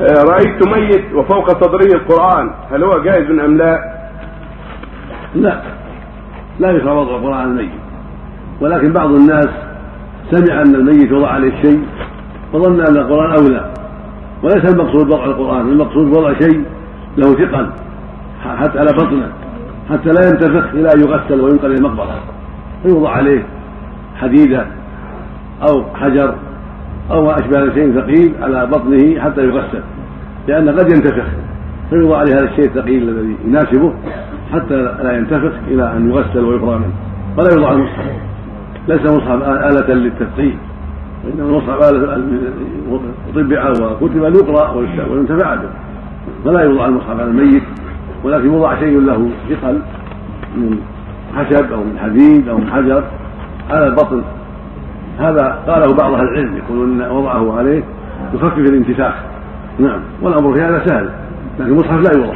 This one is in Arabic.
آه، رأيت ميت وفوق صدره القرآن. هل هو جائز أم لا؟ لا. لا يقرأ وضع القرآن الميت. ولكن بعض الناس سمع أن الميت وضع عليه شيء وظن أن القرآن أولى. وليس المقصود وضع القرآن. المقصود وضع شيء له ثقل. حتى على بطنه. حتى لا ينتفخ إلى أن يغسل وينقل إلى المقبرة. فيوضع عليه حديدة أو حجر. أو ما أشبه شيء ثقيل على بطنه حتى يغسل لأن قد ينتفخ. فيوضع عليه هذا الشيء الثقيل الذي يناسبه حتى لا ينتفخ إلى أن يغسل ويفرغ منه. ولا يوضع المصحف ليس مصحف آلة للتثقيل وإنما المصحف آلة طبع وكتب ليقرأ وينتفع به. فلا يوضع المصحف على الميت ولكن يوضع شيء له ثقل من خشب أو من حديد أو من حجر على البطن. هذا قاله بعض أهل العلم يقولون إن وضعه عليه يخفف الانتفاخ. نعم. والأمر في هذا سهل لكن المصحف لا يوضع